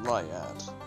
the light at?